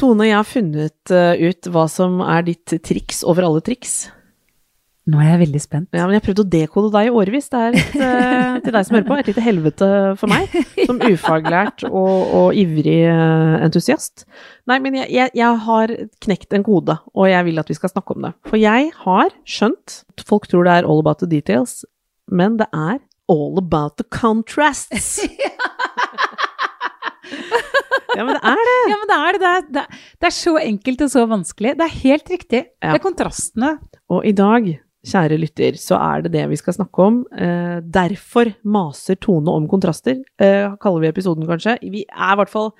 Tone, jeg har funnet eh, ut hva som er ditt triks over alle triks. Nå er jeg veldig spent. Ja, men jeg har prøvd å dekode deg i årevis. Det er et, eh, til deg som hører på, et lite helvete for meg. Som ufaglært og, og ivrig eh, entusiast. Nei, men jeg, jeg, jeg har knekt en kode, og jeg vil at vi skal snakke om det. For jeg har skjønt Folk tror det er all about the details, men det er all about the contrasts. ja, men det er det. Ja, men det er det. Det er, det er, det er så enkelt og så vanskelig. Det er helt riktig. Ja. Det er kontrastene. Og i dag, kjære lytter, så er det det vi skal snakke om. Eh, derfor maser Tone om kontraster, eh, kaller vi episoden kanskje. Vi er i hvert fall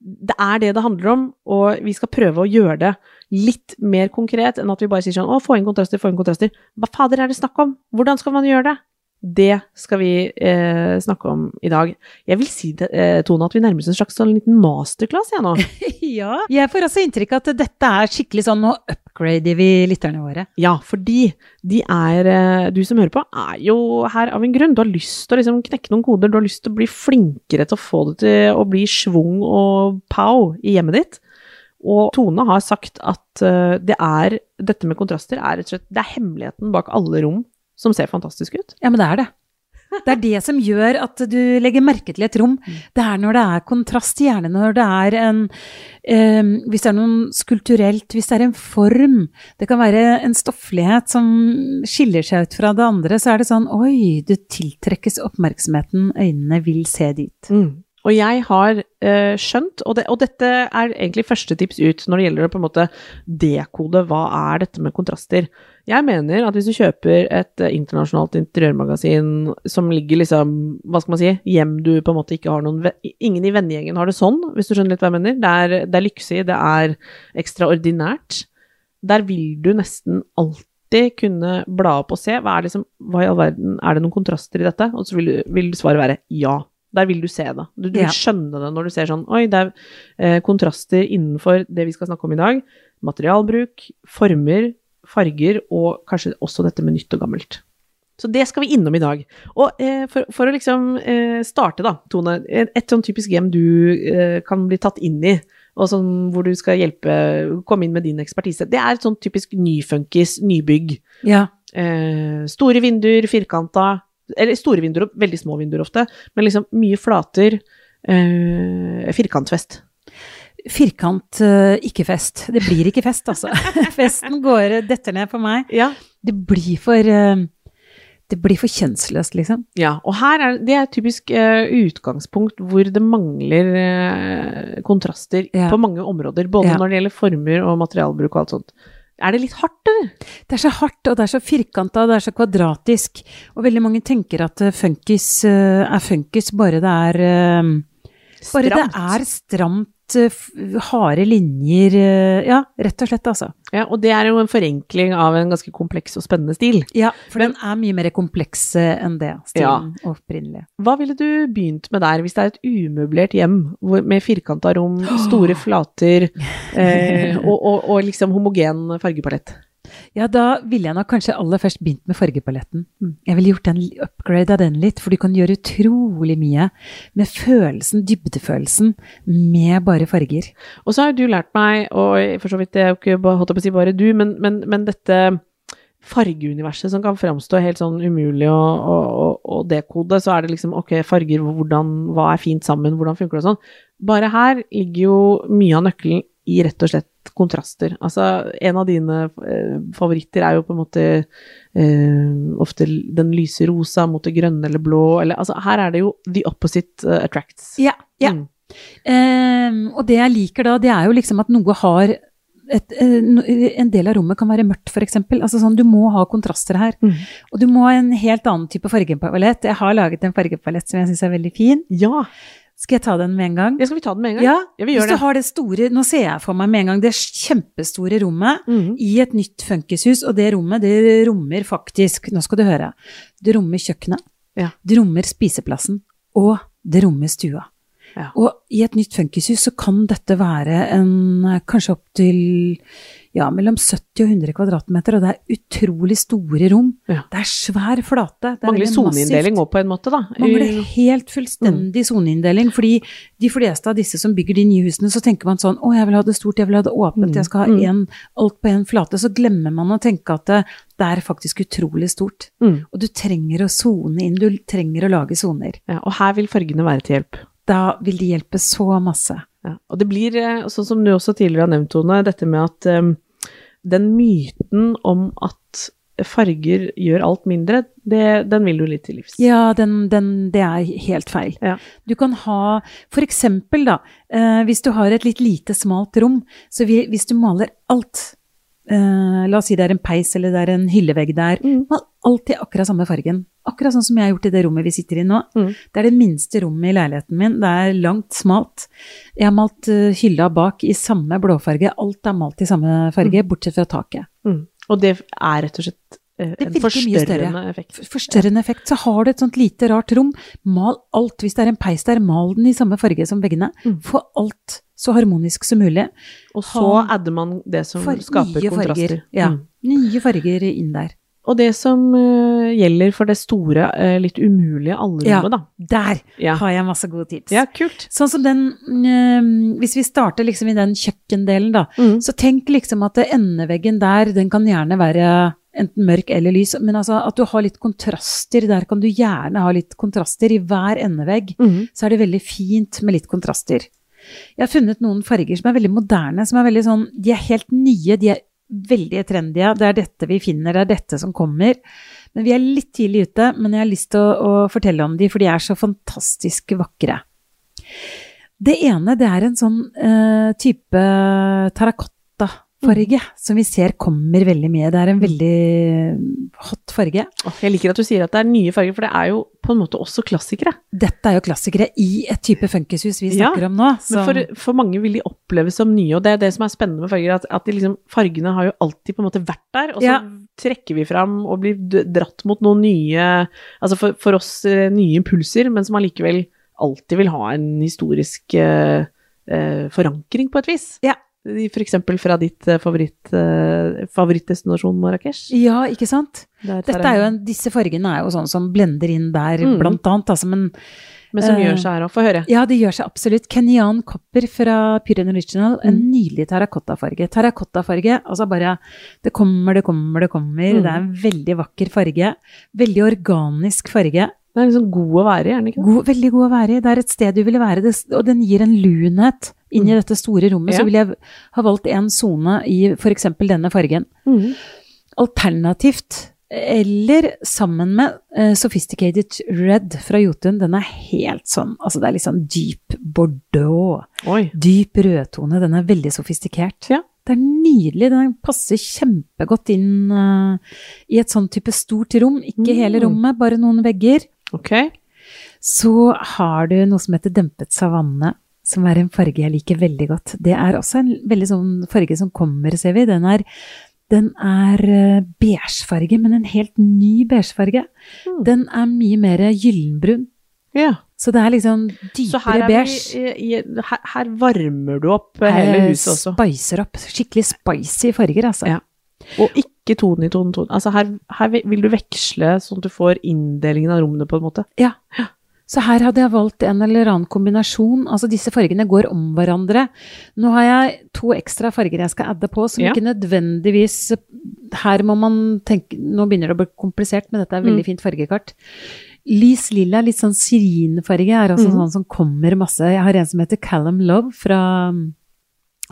Det er det det handler om, og vi skal prøve å gjøre det litt mer konkret enn at vi bare sier sånn å, få inn kontraster, få inn kontraster. Hva fader er det snakk om? Hvordan skal man gjøre det? Det skal vi eh, snakke om i dag. Jeg vil si, det, eh, Tone, at vi nærmer oss en slags sånn liten masterclass, jeg nå. ja. Jeg får også inntrykk av at dette er skikkelig sånn Nå upgrader vi lytterne våre. Ja, fordi de er eh, Du som hører på, er jo her av en grunn. Du har lyst til å liksom knekke noen koder, du har lyst til å bli flinkere til å få det til å bli schwung og pow i hjemmet ditt. Og Tone har sagt at eh, det er Dette med kontraster er rett og slett Det er hemmeligheten bak alle rom som ser fantastisk ut. Ja, men det er det. Det er det som gjør at du legger merke til et rom. Det er når det er kontrast, gjerne når det er en eh, Hvis det er noe skulpturelt, hvis det er en form. Det kan være en stofflighet som skiller seg ut fra det andre. Så er det sånn Oi, du tiltrekkes oppmerksomheten, øynene vil se dit. Og jeg har eh, skjønt, og, det, og, dette er egentlig første tips ut når det gjelder å på en måte dekode hva er dette med kontraster. Jeg mener at hvis du kjøper et eh, internasjonalt interiørmagasin som ligger liksom, hva skal man si, hjem du på en måte ikke har noen Ingen i vennegjengen har det sånn, hvis du skjønner litt hva jeg mener. Det er, det er lyksig, det er ekstraordinært. Der vil du nesten alltid kunne bla opp og se hva er, liksom, hva i all verden, er det noen kontraster i dette? Og så vil, vil svaret være ja. Der vil du se det. Du, du vil skjønne det når du ser sånn Oi, det er eh, kontraster innenfor det vi skal snakke om i dag. Materialbruk, former, farger, og kanskje også dette med nytt og gammelt. Så det skal vi innom i dag. Og eh, for, for å liksom eh, starte, da, Tone. Et, et sånn typisk hjem du eh, kan bli tatt inn i, og sånn hvor du skal hjelpe, komme inn med din ekspertise. Det er et sånn typisk nyfunkis, nybygg. Ja. Eh, store vinduer, firkanta. Eller store vinduer veldig små vinduer ofte, men liksom mye flater. Eh, firkantfest. Firkant, eh, ikke fest. Det blir ikke fest, altså. Festen går detter ned for meg. Ja. Det blir for eh, Det blir for kjønnsløst, liksom. Ja, og her er det er et typisk eh, utgangspunkt hvor det mangler eh, kontraster Ja. på mange områder. Både Ja. når det gjelder former og materialbruk og alt sånt. Er det litt hardt, eller? Det er så hardt, og det er så firkanta, det er så kvadratisk. Og veldig mange tenker at eh, funkis eh, er funkis bare det er Stramt. Bare det er stramt, eh, harde linjer eh, Ja, rett og slett, altså. Ja, og det er jo en forenkling av en ganske kompleks og spennende stil. Ja, for den er mye mer kompleks eh, enn det, stilen opprinnelig. Hva ville du begynt med der, hvis det er et umøblert hjem med firkanta rom, store flater eh, og, og, og liksom homogen fargepalett? Ja, da ville jeg nok kanskje aller først begynt med fargepaletten. Jeg ville gjort en upgrade av den litt, for du kan gjøre utrolig mye med følelsen, dybdefølelsen, med bare farger. Og så har du lært meg, og for så vidt det er jo ikke holdt på å si bare du, men, men, men dette fargeuniverset som kan framstå helt sånn umulig å, å, å, å dekode, så er det liksom ok, farger, hvordan, hva er fint sammen, hvordan funker det og sånn. Bare her ligger jo mye av nøkkelen i rett og slett kontraster. Altså, en av dine eh, favoritter er jo på en måte eh, ofte den lyse rosa mot det grønne eller blå, eller altså her er det jo the opposite uh, attracts. Ja, ja. Mm. Um, og det jeg liker da, det er jo liksom at noe har et, eh, en del av rommet kan være mørkt, f.eks. Altså sånn, du må ha kontraster her. Mm. Og du må ha en helt annen type fargepalett. Jeg har laget en fargepalett som jeg syns er veldig fin. Ja. Skal jeg ta den med en gang? Ja, skal vi ta den med en gang? Ja, Ja, vi hvis du det. har det store Nå ser jeg for meg med en gang det kjempestore rommet mm. i et nytt funkishus, og det rommet det rommer faktisk Nå skal du høre. Det rommer kjøkkenet, Ja. det rommer spiseplassen, og det rommer stua. Ja. Og i et nytt funkishus så kan dette være en kanskje opptil ja, mellom 70 og 100 kvadratmeter, og det er utrolig store rom. Ja. Det er svær flate. Det er Mangler soneinndeling òg, på en måte, da. Mangler helt Mm. fullstendig soneinndeling. Fordi de fleste av disse som bygger de nye husene, så tenker man sånn å, jeg vil ha det stort, jeg vil ha det åpent, jeg skal ha Mm. en, alt på én flate. Så glemmer man å tenke at det, det er faktisk utrolig stort. Mm. Og du trenger å sone inn, du trenger å lage soner. Ja, og her vil fargene være til hjelp. Da vil de hjelpe så masse. Ja. Og det blir, eh, sånn som du også tidligere har nevnt, Tone, dette med at um, den myten om at farger gjør alt mindre, det, den vil du litt til livs. Ja, den, den, det er helt feil. Ja. Du kan ha, for eksempel da, eh, hvis du har et litt lite smalt rom, så vi, hvis du maler alt, eh, la oss si det er en peis eller det er en hyllevegg der, Mm. mal alltid akkurat samme fargen. Akkurat sånn som jeg har gjort i det rommet vi sitter i nå. Mm. Det er det minste rommet i leiligheten min, det er langt smalt. Jeg har malt eh, hylla bak i samme blåfarge, alt er malt i samme farge, bortsett fra taket. Mm. Og det er rett og slett eh, en forstørrende effekt. For- Forstørrende effekt. Så har du et sånt lite rart rom, mal alt. Hvis det er en peis der, mal den i samme farge som veggene. Mm. Få alt så harmonisk som mulig. Og så Ha adder man det som skaper kontraster. farger. Ja. Mm. Nye farger inn der. Og det som uh, gjelder for det store, uh, litt umulige Ja. allrommet, da. Der Ja. har jeg masse gode tips. ja, kult. Sånn som den uh, Hvis vi starter liksom i den kjøkkendelen, da. Mm. Så tenk liksom at endeveggen der, den kan gjerne være enten mørk eller lys, men altså at du har litt kontraster. Der kan du gjerne ha litt kontraster. I hver endevegg Mm. så er det veldig fint med litt kontraster. Jeg har funnet noen farger som er veldig moderne, som er veldig sånn De er helt nye, de er veldig trendy. Det er dette vi finner, det er dette som kommer. Men vi er litt tidlig ute, men jeg har lyst til å, å fortelle om de, for de er så fantastisk vakre. Det ene, det er en sånn uh, type terrakotta-farge, som vi ser kommer veldig mye. Det er en veldig hot farge. Jeg liker at du sier at det er nye farger, for det er jo på en måte også klassikere. Dette er jo klassikere i et type funkishus vi Ja, snakker om nå. Men for, for mange vil de oppleves som nye, og det er det som er spennende med farger, at, at de liksom, fargene har jo alltid på en måte vært der, og så Ja. trekker vi fram og blir dratt mot noen nye, altså for, for oss eh, nye impulser, men som allikevel alltid vil ha en historisk eh, eh, forankring på et vis. Ja. Eksempel fra ditt eh, favoritt, eh, favorittdestinasjon Marrakech. Ja, ikke sant? Dette er jo en, disse fargene er jo sånn som blender inn der, Mm. blant annet. Altså, men Men som uh, gjør seg her òg. Få høre. ja, det gjør seg absolutt. Kenyan Copper fra Pyren Original. En Mm. nydelig terrakottafarge. Terrakottafarge, altså bare Det kommer, det kommer, det kommer. Mm. Det er en veldig vakker farge. Veldig organisk farge. Det er liksom god å være i, er den ikke? God, veldig god å være i. Det er et sted du ville være, det, og den gir en lunhet inn i Mm. dette store rommet. Ja. Så ville jeg ha valgt en sone i f.eks. denne fargen. Mm. Alternativt, eller sammen med uh, Sophisticated Red fra Jotun, den er helt sånn, altså det er litt sånn dyp bordeaux, Oi. dyp rødtone, den er veldig sofistikert. Ja. Det er nydelig, den passer kjempegodt inn uh, i et sånn type stort rom, ikke hele Mm. rommet, bare noen vegger. Ok. Så har du noe som heter dempet savanne, som er en farge jeg liker veldig godt. Det er også en veldig sånn farge som kommer, ser vi. Den er, den er eh, beigefarge, men en helt ny beigefarge. Mm. Den er mye mer gyllenbrun. Ja. Så det er liksom Så her, dypere er beige. her, her varmer du opp hele huset også. Spicer opp. Skikkelig spicy farger, altså. Ja. Og ikke tone i tone, tone. Altså her, her vil du veksle sånn at du får inndelingen av rommene, på en måte. Ja. Så her hadde jeg valgt en eller annen kombinasjon. Altså disse fargene går om hverandre. Nå har jeg to ekstra farger jeg skal adde på, som Ja. ikke nødvendigvis Her må man tenke Nå begynner det å bli komplisert, men dette er veldig Mm. fint fargekart. Lys lilla, litt sånn syrinfarge, er også Mm. sånn som kommer masse. Jeg har en som heter Callum Love fra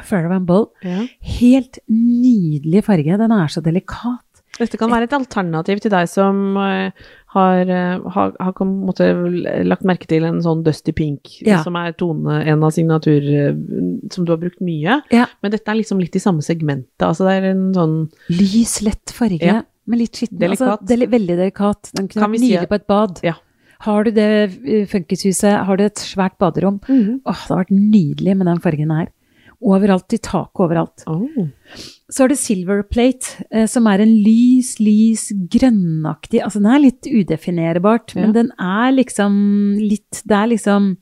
Fair and Bowl. Ja. Helt nydelig farge. Den er så delikat. Dette kan være et alternativ til deg som eh, har, eh, har, har en måte lagt merke til en sånn dusty pink, Ja. som er tone, en av signatur eh, som du har brukt mye. Ja. Men dette er liksom litt i samme segmentet. Altså det er en sånn Lys, lett farge, Ja. men litt skitten. Delikat. Altså, deli veldig delikat. Den kunne vært nydelig på et bad. Ja. Har du det funkishuset, har du et svært baderom Mhm. Åh, det har vært nydelig med den fargen her. Overalt, i taket overalt. Oh. Så har du Silver Plate, eh, som er en lys, lys, grønnaktig Altså, den er litt udefinerbart, Ja. men den er liksom litt Det er liksom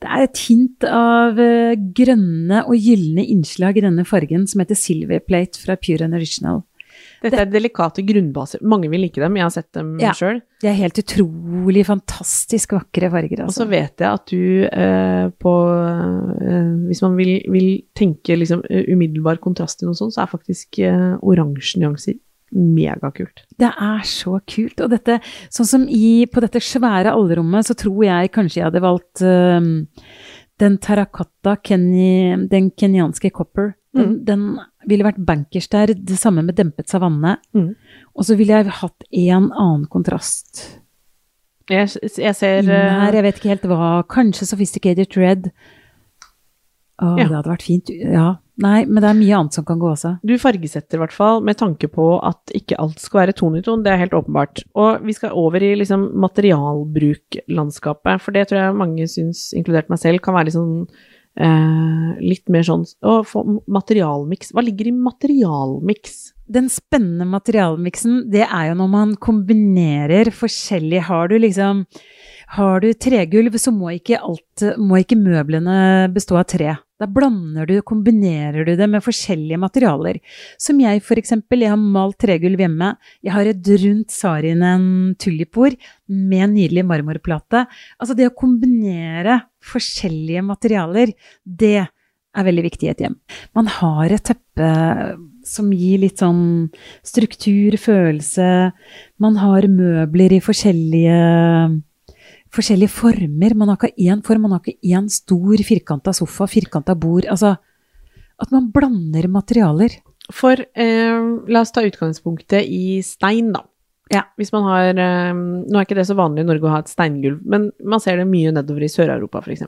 Det er et hint av eh, grønne og gylne innslag i denne fargen, som heter Silver Plate fra Pure and Original. Dette er delikate grunnbaser. Mange vil like dem, jeg har sett dem Ja. sjøl. De er helt utrolig fantastisk vakre farger, Og så altså. vet jeg at du eh, på eh, Hvis man vil, vil tenke liksom eh, umiddelbar kontrast til noe sånt, så er faktisk eh, oransje nyanser megakult. Det er så kult. Og dette, sånn som i, på dette svære allrommet, så tror jeg kanskje jeg hadde valgt øhm, den terracotta, Kenny, den kenyanske copper. Den, Mm. den ville vært bankers der, det samme med dempet savanne. Mm. Og så ville jeg hatt en annen kontrast Jeg, jeg ser inn eh, her, jeg vet ikke helt hva. Kanskje sophisticated red. Å, Ja. det hadde vært fint. Ja. Nei, men det er mye annet som kan gå også. Du fargesetter i hvert fall med tanke på at ikke alt skal være ton i ton, det er helt åpenbart. Og vi skal over i liksom materialbruklandskapet, for det tror jeg mange syns, inkludert meg selv, kan være litt sånn eh, litt mer sånn få materialmiks. Hva ligger i materialmiks? Den spennende materialmiksen, det er jo når man kombinerer forskjellig. Har du liksom Har du tregulv, så må ikke alt Må ikke møblene bestå av tre. Da blander du, kombinerer du det med forskjellige materialer. Som jeg, for eksempel. Jeg har malt tregulv hjemme. Jeg har et rundt Sarinen tullipor med en nydelig marmorplate. Altså det å kombinere forskjellige materialer, det er veldig viktig i et hjem. Man har et teppe som gir litt sånn struktur, følelse. Man har møbler i forskjellige, forskjellige former. Man har ikke én form, man har ikke én stor firkanta sofa, firkanta bord. Altså at man blander materialer. For eh, la oss ta utgangspunktet i stein, da. Ja. Hvis man har eh, Nå er ikke det så vanlig i Norge å ha et steingulv, men man ser det mye nedover i Sør-Europa f.eks.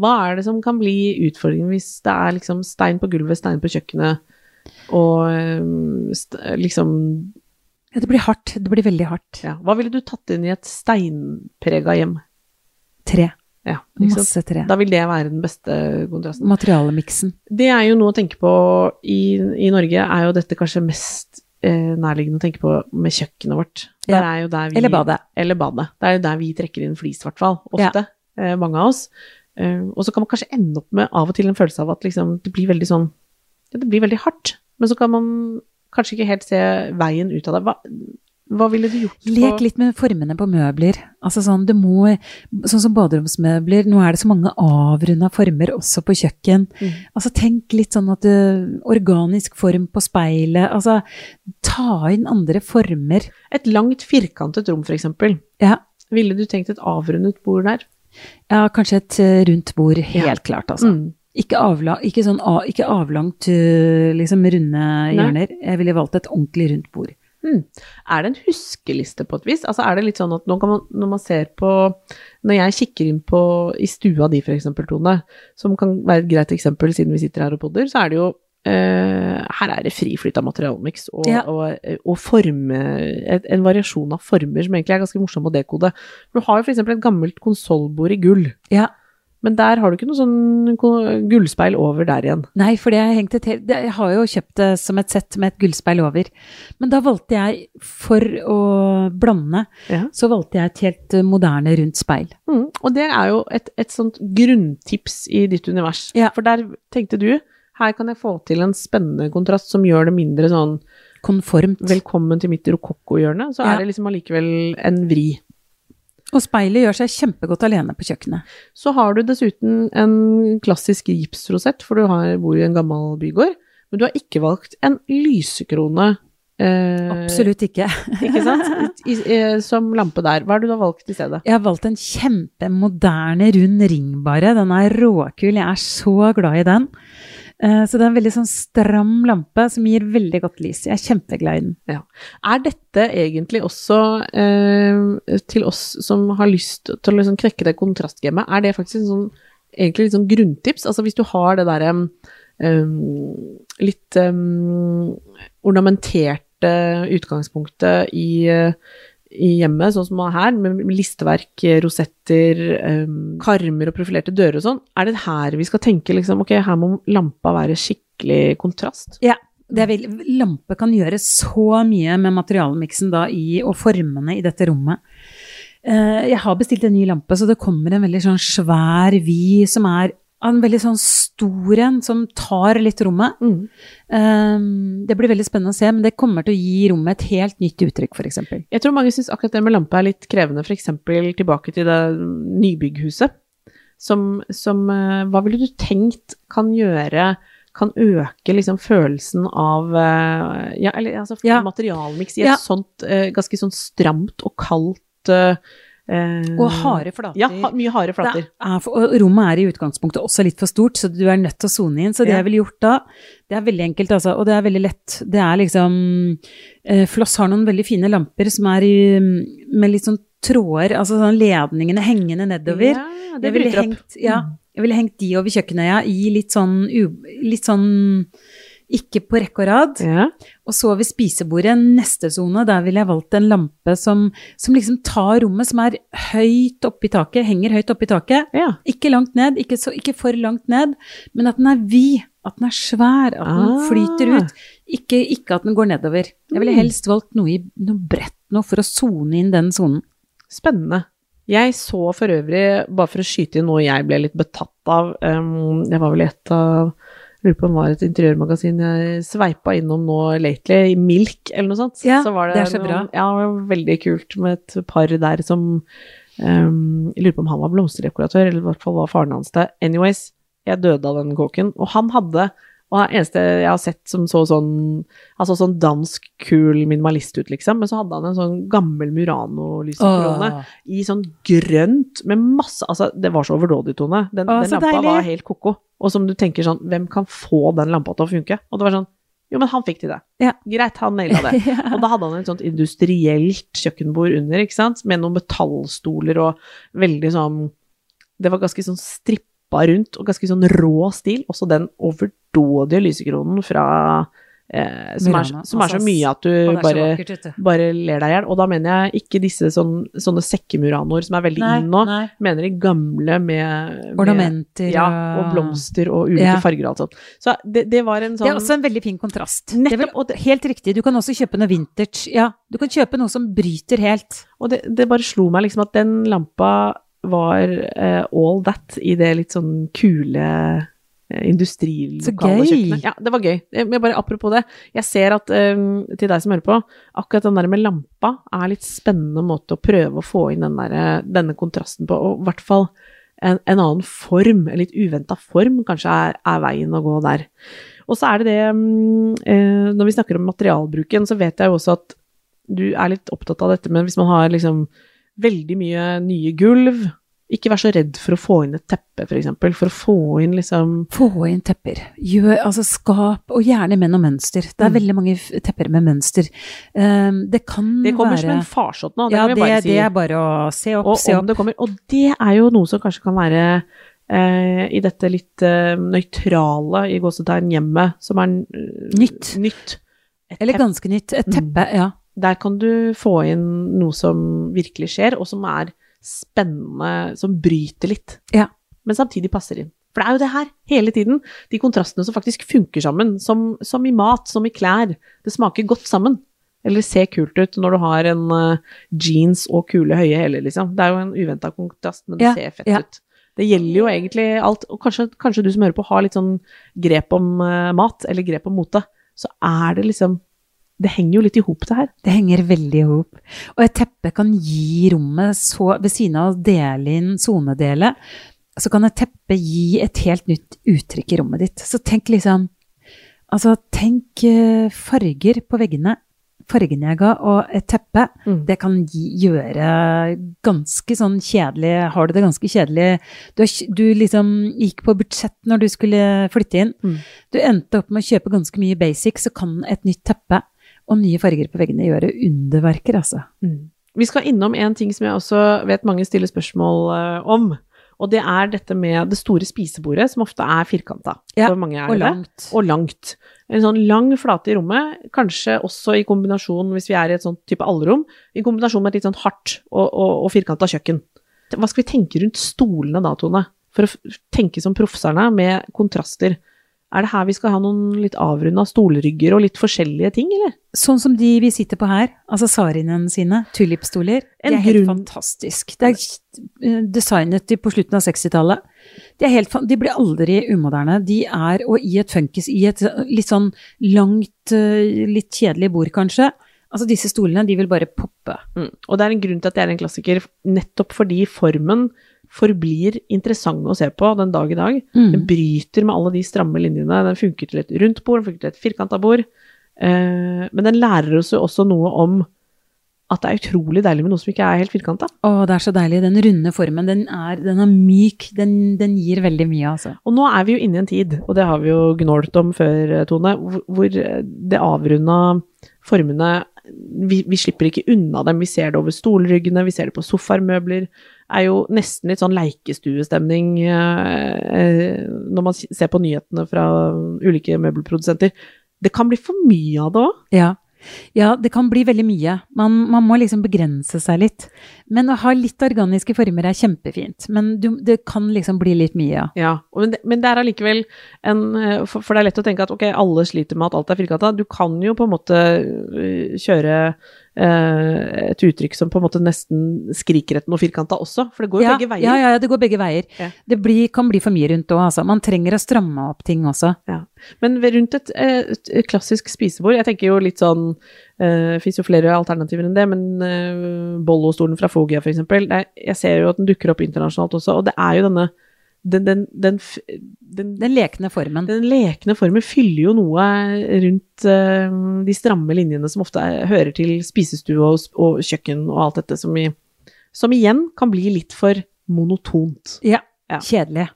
Hva er det som kan bli utfordringen hvis det er liksom stein på gulvet, stein på kjøkkenet, og eh, st liksom Ja, det blir hardt. Det blir veldig hardt. ja. Hva ville du tatt inn i et steinprega hjem? Tre. Ja? Masse tre. Da vil det være den beste kontrasten. Materialemiksen. Det er jo noe å tenke på i, i Norge, er jo dette kanskje mest eh, nærliggende å tenke på med kjøkkenet vårt. Der Ja. er jo der vi, Eller badet. Eller badet. Det er jo der vi trekker inn flis, i hvert fall. Ofte. Eh, mange av oss. Eh, og så kan man kanskje ende opp med av og til en følelse av at liksom, det blir veldig sånn ja, Det blir veldig hardt. Men så kan man kanskje ikke helt se veien ut av det. Hva, hva ville du gjort Lek litt med formene på møbler. Altså sånn, må, sånn som baderomsmøbler, nå er det så mange avrunda former også på kjøkken. Mm. Altså tenk litt sånn at du, organisk form på speilet, altså ta inn andre former. Et langt, firkantet rom, eksempel. Ja, Ville du tenkt et avrundet bord der? ja kanskje et eh, rundt bord, helt Ja. klart altså. Mm. Ikke, avla, ikke, sånn, ikke avlangt, eh, liksom runde hjørner. Jeg ville valgt et ordentlig rundt bord. Mm. Er det en huskeliste på et vis? Altså er det litt sånn at man, når man ser på Når jeg kikker inn på i stua di, eksempel, Tone, som kan være et greit eksempel siden vi sitter her og podder, så er det jo eh, Her er det friflyt av materialmiks og, Ja. og, og forme, et, en variasjon av former som egentlig er ganske morsom å dekode. Du har jo eksempel et gammelt konsollbord i gull, Ja, men der har du ikke noe sånn gullspeil over der igjen. Nei, for det- Jeg har jo kjøpt det som et sett med et gullspeil over. Men da valgte jeg, for å blande, Ja. så valgte jeg et helt moderne, rundt speil. Mm, og det er jo et, et sånt grunntips i ditt univers. Ja. For der tenkte du, her kan jeg få til en spennende kontrast som gjør det mindre sånn Konformt. velkommen til mitt rokokko-hjørne, så Ja. er det liksom allikevel en vri. Og speilet gjør seg kjempegodt alene på kjøkkenet. Så har du dessuten en klassisk gipsrosett, for du har, bor i en gammel bygård, men du har ikke valgt en lysekrone. Eh, Absolutt ikke. Ikke sant? I, i, som lampe der. Hva har du da valgt i stedet? Jeg har valgt en kjempemoderne, rund ringbare. Den er råkul. Jeg er så glad i den. Eh, Så det er en veldig sånn stram lampe som gir veldig godt lys. Jeg er kjempeglad i den. Er dette egentlig også eh, til oss som har lyst til å liksom knekke det kontrastgamet, er det faktisk sånn, egentlig litt sånn grunntips? Altså hvis du har det derre um, litt um, ornamenterte utgangspunktet i, eh, i hjemmet, sånn som her, med listeverk, rosetter, um, karmer og profilerte dører og sånn, er det her vi skal tenke liksom, ok, her må lampa være skikkelig kontrast? Ja. Er lampe kan gjøre så mye med materialmiksen da i, og formene i dette rommet. Eh, jeg har bestilt en ny lampe, så det kommer en veldig sånn svær vid som er en veldig sånn stor en, som tar litt rommet. Mm. Um, det blir veldig spennende å se, men det kommer til å gi rommet et helt nytt uttrykk, f.eks. Jeg tror mange syns akkurat det med lampe er litt krevende, f.eks. tilbake til det nybygghuset. Som, som uh, Hva ville du tenkt kan gjøre kan øke liksom følelsen av uh, Ja, eller altså Ja. materialmiks i et Ja. sånt uh, ganske sånn stramt og kaldt Og harde flater. Ja, mye harde flater. Er for, og rommet er i utgangspunktet også litt for stort, så du er nødt til å sone inn. Så det jeg ville gjort da, det er veldig enkelt, altså, og det er veldig lett. Det er liksom eh, Floss har noen veldig fine lamper som er i, med litt sånn tråder, altså sånn ledningene hengende nedover. Ja, det bryter opp. hengt, ja, jeg ville hengt de over kjøkkenøya i litt sånn, u, litt sånn ikke på rekke og rad. Ja. Og så ved spisebordet, neste sone, der ville jeg valgt en lampe som, som liksom tar rommet, som er høyt oppe i taket, henger høyt oppe i taket. ja. Ikke langt ned, ikke, så, ikke for langt ned, men at den er vid, at den er svær, at den Ah. flyter ut. Ikke, ikke at den går nedover. Jeg ville Mm. helst valgt noe, i, noe bredt nå for å sone inn den sonen. Spennende. Jeg så for øvrig, bare for å skyte inn noe jeg ble litt betatt av, um, det var vel et av Lurer på om det var et interiørmagasin jeg sveipa innom nå lately, i Milk eller noe sånt. Ja, var det er så bra. Ja, det var veldig kult med et par der som um, Jeg lurer på om han var blomsterdekoratør, eller i hvert fall var faren hans det. Anyways, jeg døde av den kåken. Og han hadde og det eneste jeg har sett som så sånn Altså sånn dansk, kul minimalist ut, liksom. Men så hadde han en sånn gammel Murano-lysekrone i sånn grønt med masse Altså, det var så overdådig-tone. Den, Å, den lampa deilig. var helt ko-ko. Og som du tenker sånn Hvem kan få den lampa til å funke? Og det var sånn Jo, men han fikk til det. Ja. Greit, han naila det. Og da hadde han et sånt industrielt kjøkkenbord under, ikke sant, med noen metallstoler og veldig sånn Det var ganske sånn strippa rundt og ganske sånn rå stil. Også den overdådige lysekronen fra eh, som, er, som er så Altså, mye at du det bare vakkert, bare ler deg i hjel. Og da mener jeg ikke disse sånn, sånne sekkemuranoer som er veldig Nei, inn nå. nei. Mener de gamle med, med Ornamenter ja, og blomster og ulike Ja. farger og alt sånt. Så det, det var en Det sånn er også en veldig fin kontrast. Nettopp, vel, helt riktig. Du kan også kjøpe noe vintage. Ja, du kan kjøpe noe som bryter helt. Og det, det bare slo meg liksom at den lampa var uh, all that i det litt sånn kule eh, industrilokale Så gøy. kjøkkenet. Ja, det var gøy. Eh, Men bare apropos det, jeg ser at um, til deg som hører på, akkurat den der med lampa er litt spennende måte å prøve å få inn den der, denne kontrasten på, og i hvert fall en, en annen form, en litt uventa form, kanskje er, er veien å gå der. Og så er det det um, Når vi snakker om materialbruken, så vet jeg jo også at du er litt opptatt av dette, men hvis man har liksom veldig mye nye gulv, ikke vær så redd for å få inn et teppe, for eksempel. For å få inn liksom Få inn tepper. Gjør, altså skap, og gjerne med noe mønster. Det er Mm. veldig mange tepper med mønster. Um, det kan Det kommer være som en farsott nå, det Ja, kan vi det, bare si. det er bare å se opp, og se opp. det kommer. Og det er jo noe som kanskje kan være eh, i dette litt eh, nøytrale, i gåsetegn, hjemmet, som er Nytt. nytt. Et Eller ganske nytt. Et Mm. teppe, ja. Der kan du få inn noe som virkelig skjer, og som er spennende, som bryter litt. Ja. Men samtidig passer inn. For det er jo det her, hele tiden. De kontrastene som faktisk funker sammen. Som, som i mat, som i klær. Det smaker godt sammen. Eller ser kult ut når du har en uh, jeans og kule høye hæler, liksom. Det er jo en uventa kontrast, men det Ja, ser fett ja. ut. Det gjelder jo egentlig alt. Og kanskje, kanskje du som hører på har litt sånn grep om uh, mat, eller grep om mote. Så er det liksom Det henger jo litt i hop, det her. Det henger veldig i hop. Og et teppe kan gi rommet så Ved siden av å dele inn sonedele, så kan et teppe gi et helt nytt uttrykk i rommet ditt. Så tenk liksom Altså, tenk eh, farger på veggene. Fargene jeg ga, og et teppe. Mm. Det kan gi, gjøre ganske sånn kjedelig Har du det ganske kjedelig Du, du liksom gikk på budsjett når du skulle flytte inn. Mm. Du endte opp med å kjøpe ganske mye basic, så kan et nytt teppe og nye farger på veggene gjøre underverker, altså. Vi skal innom en ting som jeg også vet mange stiller spørsmål eh, om. Og det er dette med det store spisebordet, som ofte er firkanta. Ja, er Og langt. Og langt. En sånn lang flate i rommet, kanskje også i kombinasjon, hvis vi er i et sånt type allrom, i kombinasjon med et litt sånn hardt og, og, og firkanta kjøkken. Hva skal vi tenke rundt stolene da, Tone? For å tenke som proffserne med kontraster. Er det her vi skal ha noen litt avrunda stolrygger og litt forskjellige ting, eller? Sånn som de vi sitter på her, altså Sarinen sine, tulipstoler. En De er helt grunn- fantastisk. Det er eh, designet de på slutten av 60-tallet. De, helt, de blir aldri umoderne. De er, og i et funkis, i et litt sånn langt, eh, litt kjedelig bord kanskje. Altså disse stolene, de vil bare poppe. Mm. Og det er en grunn til at det er en klassiker, nettopp fordi formen forblir interessant å se på den dag i dag. Den bryter med alle de stramme linjene. Den funker til et rundt bord, den funker til et firkanta bord. Eh, men den lærer oss jo også noe om at det er utrolig deilig med noe som ikke er helt firkanta. Å, det er så deilig. Den runde formen, den er, den er myk. Den, den gir veldig mye, altså. Og nå er vi jo inne i en tid, og det har vi jo gnålt om før, eh, Tone, hvor- hvor det avrunda formene vi, vi slipper ikke unna dem. Vi ser det over stolryggene, vi ser det på sofaer, møbler. Det er jo nesten litt sånn leikestuestemning eh, eh, når man ser på nyhetene fra ulike møbelprodusenter. Det kan bli for mye av det òg. Ja. ja, det kan bli veldig mye. Man, man må liksom begrense seg litt. Men å ha litt organiske former er kjempefint. Men du, det kan liksom bli litt mye, ja. Ja, men det, men det er allikevel en eh, for, for det er lett å tenke at ok, alle sliter med at alt er firkanta. Du kan jo på en måte kjøre et uttrykk som på en måte nesten skriker etter noe firkanta også, for det går jo ja, begge veier. Ja, ja, ja, det går begge veier. Ja. Det blir, kan bli for mye rundt òg, altså. Man trenger å stramme opp ting også. Men rundt et, eh, et, klassisk spisebord, jeg tenker jo litt sånn Det fins jo flere alternativer enn det, men uh, Bollo-stolen fra Fogia f.eks. Jeg ser jo at den dukker opp internasjonalt også, og det er jo denne den, den, den, den, Den lekne formen. den lekne formen fyller jo noe rundt uh, de stramme linjene som ofte er, hører til spisestue og, og kjøkken og alt dette, som, i, som igjen kan bli litt for monotont. Ja. Ja. Kjedelig.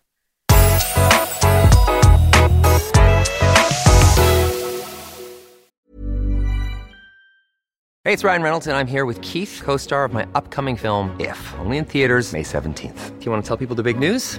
Hey, it's Ryan Reynolds, and I'm here with Keith, co star of my upcoming film, If, only in theaters, May 17th. Do you want to tell people the big news?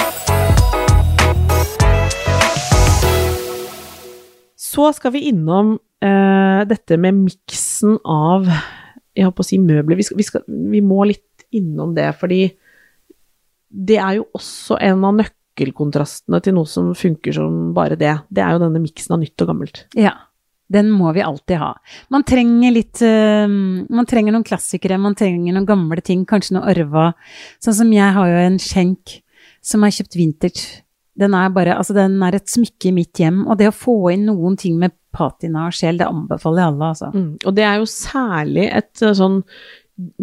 Så skal vi innom eh, dette med miksen av jeg holdt å si møbler. Vi, skal, vi, skal, vi må litt innom det, fordi det er jo også en av nøkkelkontrastene til noe som funker som bare det. Det er jo denne miksen av nytt og gammelt. Ja. Den må vi alltid ha. Man trenger litt uh, Man trenger noen klassikere, man trenger noen gamle ting, kanskje noe arva. Sånn som jeg har jo en skjenk som er kjøpt vintage. Den er bare Altså, den er et smykke i mitt hjem. Og det å få inn noen ting med patina og sjel, det anbefaler jeg alle, altså. Mm. Og det er jo særlig et eh, sånn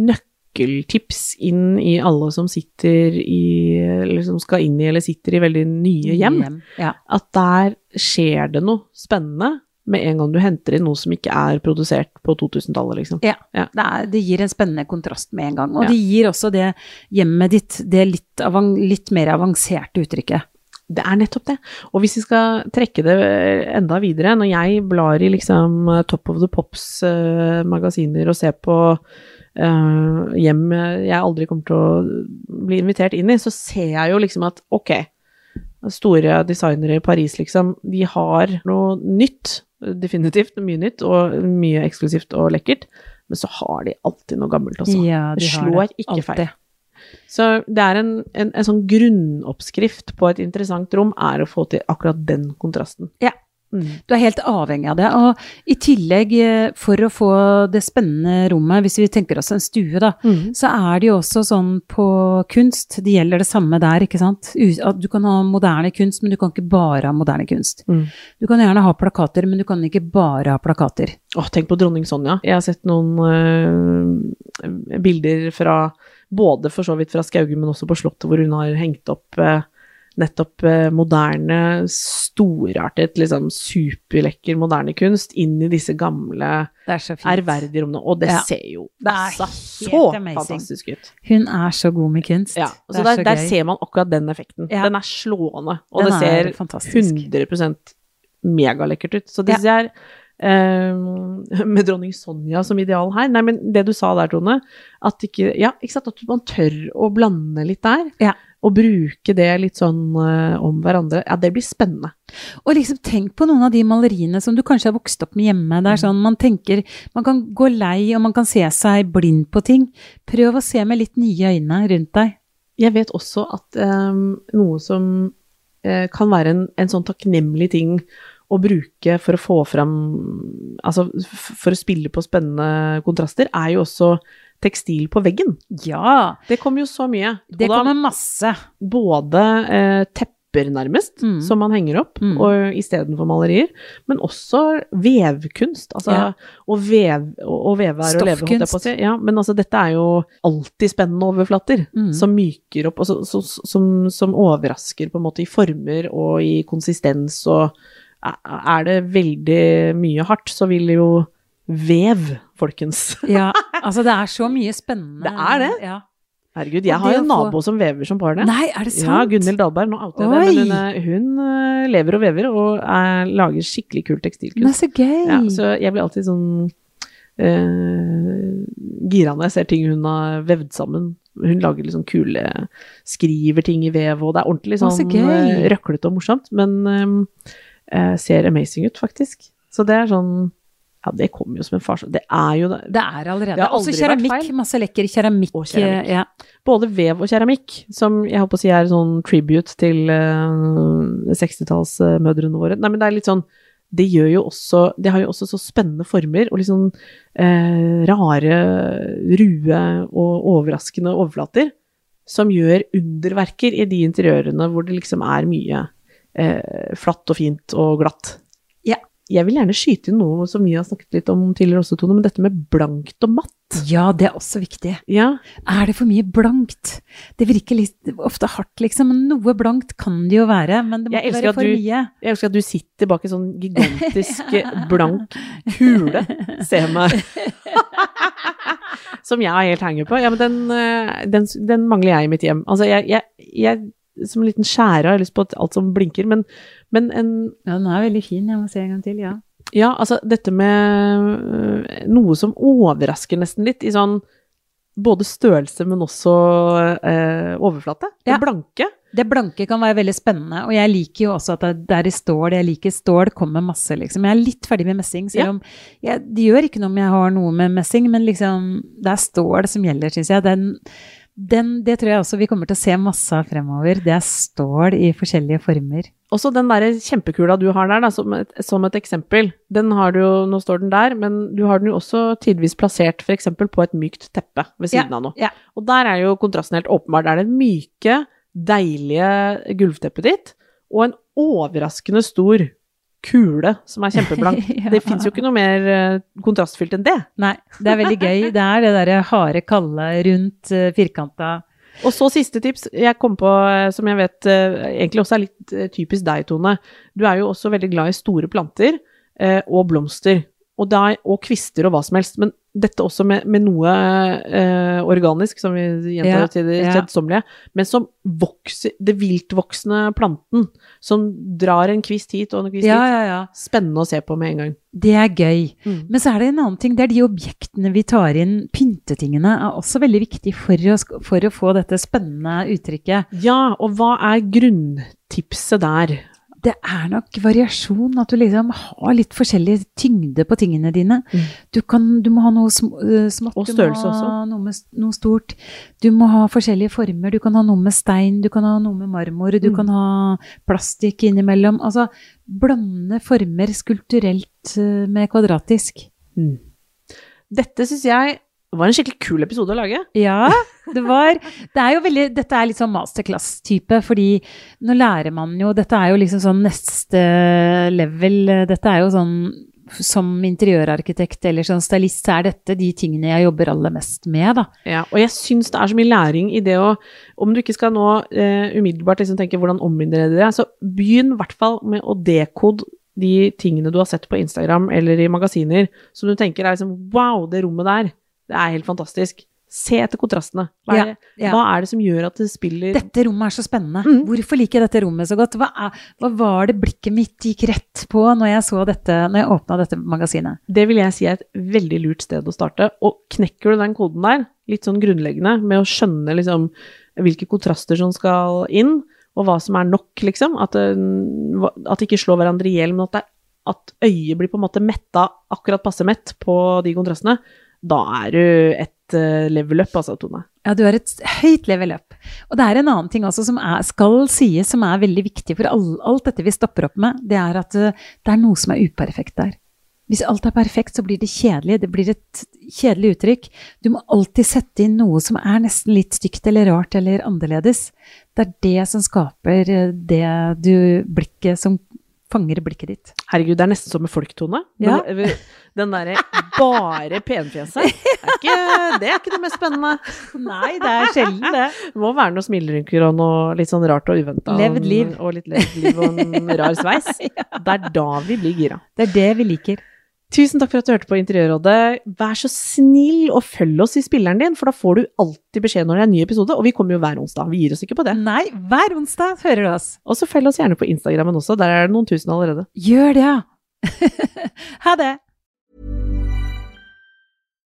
nøkkeltips inn i alle som sitter i Eller som skal inn i eller sitter i veldig nye hjem. Ja. At der skjer det noe spennende med en gang du henter inn noe som ikke er produsert på 2000-tallet, liksom. Ja, Ja. Det, er, det gir en spennende kontrast med en gang. Og Ja. det gir også det hjemmet ditt det litt, litt mer avanserte uttrykket. Det er nettopp det. Og hvis vi skal trekke det enda videre, når jeg blar i liksom Top of the Pops-magasiner og ser på uh, hjem jeg aldri kommer til å bli invitert inn i, så ser jeg jo liksom at ok, store designere i Paris, liksom, de har noe nytt, definitivt mye nytt, og mye eksklusivt og lekkert, men så har de alltid noe gammelt også. Ja, de har slår ikke feil. Så det er en, en, en sånn grunnoppskrift på et interessant rom, er å få til akkurat den kontrasten. Ja. Mm. Du er helt avhengig av det. Og i tillegg, eh, for å få det spennende rommet, hvis vi tenker oss en stue, da, Mm. så er det jo også sånn på kunst, det gjelder det samme der, ikke sant. Du kan ha moderne kunst, men du kan ikke bare ha moderne kunst. Mm. Du kan gjerne ha plakater, men du kan ikke bare ha plakater. Åh, tenk på dronning Sonja. Jeg har sett noen øh, bilder fra både for så vidt fra Skauge, men også på Slottet, hvor hun har hengt opp øh, nettopp eh, moderne, storartet, liksom superlekker moderne kunst inn i disse gamle, er ærverdige rommene. Og det Ja. ser jo Det altså så amazing. fantastisk ut. Hun er så god med kunst. Ja, så er der, så der ser man akkurat den effekten. Ja. Den er slående, og Den det er ser fantastisk. 100% megalekkert ut. Så det Ja. er Um, med dronning Sonja som ideal her. Nei, men det du sa der, Tone, at ikke Ja, ikke sant, at man tør å blande litt der. Ja. Og bruke det litt sånn uh, om hverandre. Ja, det blir spennende. Og liksom tenk på noen av de maleriene som du kanskje har vokst opp med hjemme. Det er sånn man tenker Man kan gå lei, og man kan se seg blind på ting. Prøv å se med litt nye øyne rundt deg. Jeg vet også at um, noe som uh, kan være en, en sånn takknemlig ting å bruke for å få fram Altså for å spille på spennende kontraster, er jo også tekstil på veggen. Ja! Det kommer jo så mye. Det da kommer masse. både eh, tepper, nærmest, Mm. som man henger opp Mm. og istedenfor malerier, men også vevkunst. Altså, Ja. å, vev, å, veve er å leve, holdt jeg på å si. Ja, men altså, dette er jo alltid spennende overflater, Mm. som myker opp, altså, så, som, som overrasker på en måte i former og i konsistens, og er det veldig mye hardt, så vil jo vev, folkens. Ja, altså det er så mye spennende. Det er det. Ja. Herregud, jeg har jo en få- nabo som vever som bare det. Nei, er det sant? Ja, Gunhild Dahlberg, nå outer jeg det, men hun, er- hun eh, lever og vever og er, lager skikkelig kul Men tekstilkunst. så gøy. Ja, så jeg blir alltid sånn uh, gira når jeg ser ting hun har vevd sammen. Hun lager liksom kule Skriver ting i vev, og det er ordentlig sånn så eh, røklete og morsomt, men uh, ser amazing ut, faktisk. Så det er sånn Ja, det kommer jo som en farsott. Det er jo det. Det er allerede. Det har Også keramikk. Masse lekker keramikk. Og keramikk. Ja. Både vev og keramikk, som jeg håper å si er sånn tribute til uh, 60-tallsmødrene våre. Nei, men det er litt sånn Det gjør jo også Det har jo også så spennende former og litt sånn eh, rare, rue og overraskende overflater som gjør underverker i de interiørene hvor det liksom er mye eh, flatt og fint og glatt. Jeg vil gjerne skyte inn noe som vi har snakket litt om tidligere også, Tone, men dette med blankt og matt. ja, det er også viktig. Ja, Er det for mye blankt? Det virker litt ofte hardt, liksom. men Noe blankt kan det jo være, men det må ikke være for du- mye. Jeg elsker at du sitter bak en sånn gigantisk blank kule. Se meg. Som jeg har helt hanger på. Ja, men den, eh, den, den mangler jeg i mitt hjem. Altså, jeg, jeg, jeg som en liten skjære har lyst på alt som blinker, men, men en Ja, den er veldig fin. Jeg må se en gang til, ja. Ja, altså dette med øh, noe som overrasker nesten litt, i sånn både størrelse, men også eh, overflate. Det Ja. blanke. Det blanke kan være veldig spennende, og jeg liker jo også at det det er i stål. Jeg liker stål, kommer masse, liksom. Jeg er litt ferdig med messing, selv Ja. om jeg, det gjør ikke noe om jeg har noe med messing, men liksom, det er stål som gjelder, syns jeg. Den, den, det tror jeg også vi kommer til å se masse av fremover. Det er stål i forskjellige former. Også den der kjempekula du har der, da, som, et, som et eksempel. Den har du jo, nå står den der, men du har den jo også tidvis plassert f.eks. på et mykt teppe ved siden av noe. Ja. Og der er jo kontrasten helt åpenbar. Det er det myke, deilige gulvteppet ditt, og en overraskende stor kule som er kjempeblank. Ja. Det fins jo ikke noe mer eh, kontrastfylt enn det. Nei, det er veldig gøy. Det er det derre harde, kalde, rundt, eh, firkanta Og så siste tips jeg kom på, eh, som jeg vet egentlig også er litt typisk deg, Tone. Du er jo også veldig glad i store planter og blomster. Og, da, og kvister og hva som helst. Men dette også med, med noe eh, organisk, som vi gjentar Ja, til det ja. men som vokser Det viltvoksende planten, som drar en kvist hit og en kvist Ja, hit. ja, ja. Spennende å se på med en gang. Det er gøy. Mm. Men så er det en annen ting. Det er de objektene vi tar inn. Pyntetingene er også veldig viktig for å, for å få dette spennende uttrykket. Ja, og hva er grunntipset der? Det er nok variasjon, at du liksom har litt forskjellig tyngde på tingene dine. Mm. Du, kan, du må ha noe sm smått, Og størrelse også. noe, med, noe stort. Du må ha forskjellige former. Du kan ha noe med stein, du kan ha noe med marmor, du Mm. kan ha plastikk innimellom. Altså blande former skulpturelt med kvadratisk. Dette syns jeg var en skikkelig kul episode å lage. Ja, det var Det er jo veldig Dette er litt sånn masterclass-type, fordi nå lærer man jo Dette er jo liksom sånn neste level. Dette er jo sånn som interiørarkitekt eller sånn stylist, så er dette de tingene jeg jobber aller mest med, da. Ja, og jeg syns det er så mye læring i det å Om du ikke skal nå eh, umiddelbart liksom tenke hvordan ombinder det, så begynn i hvert fall med å dekode de tingene du har sett på Instagram eller i magasiner som du tenker er liksom Wow, det rommet der, det er helt fantastisk. Se etter kontrastene. Hva er, Ja, det, ja. hva er det som gjør at det spiller Dette rommet er så spennende. Mm. Hvorfor liker jeg dette rommet så godt? Hva, er, hva var det blikket mitt gikk rett på når jeg så dette, når jeg åpna dette magasinet? Det vil jeg si er et veldig lurt sted å starte. Og knekker du den koden der, litt sånn grunnleggende, med å skjønne liksom hvilke kontraster som skal inn, og hva som er nok, liksom, at at de ikke slår hverandre i hjel, men at, det, at øyet blir på en måte metta, akkurat passe mett på de kontrastene, da er du et eh, level up, altså, Tone. Ja, du er et høyt level up. Og det er en annen ting også som er, skal sies, som er veldig viktig for all, alt dette vi stopper opp med, det er at uh, det er noe som er uperfekt der. Hvis alt er perfekt, så blir det kjedelig. Det blir et kjedelig uttrykk. Du må alltid sette inn noe som er nesten litt stygt eller rart eller annerledes. Det er det som skaper uh, det du blikket som fanger blikket ditt. Herregud, det er nesten som med folk, Tone. Ja. Den, den derre bare penfjeset, det er, ikke, det er ikke det mest spennende. Nei, det er sjelden det. Det må være noen smilerynker og noe litt sånn rart og uventa. Levd liv. Og litt levd liv og en rar sveis. Det er da vi blir gira. Det er det vi liker. Tusen takk for at du hørte på Interiørrådet. Vær så snill og følg oss i spilleren din, for da får du alltid beskjed når det er en ny episode, og vi kommer jo hver onsdag. Vi gir oss ikke på det. Nei, hver onsdag hører du oss. Og så følg oss gjerne på Instagrammen også, der er det noen tusen allerede. Gjør det, ja. ha det.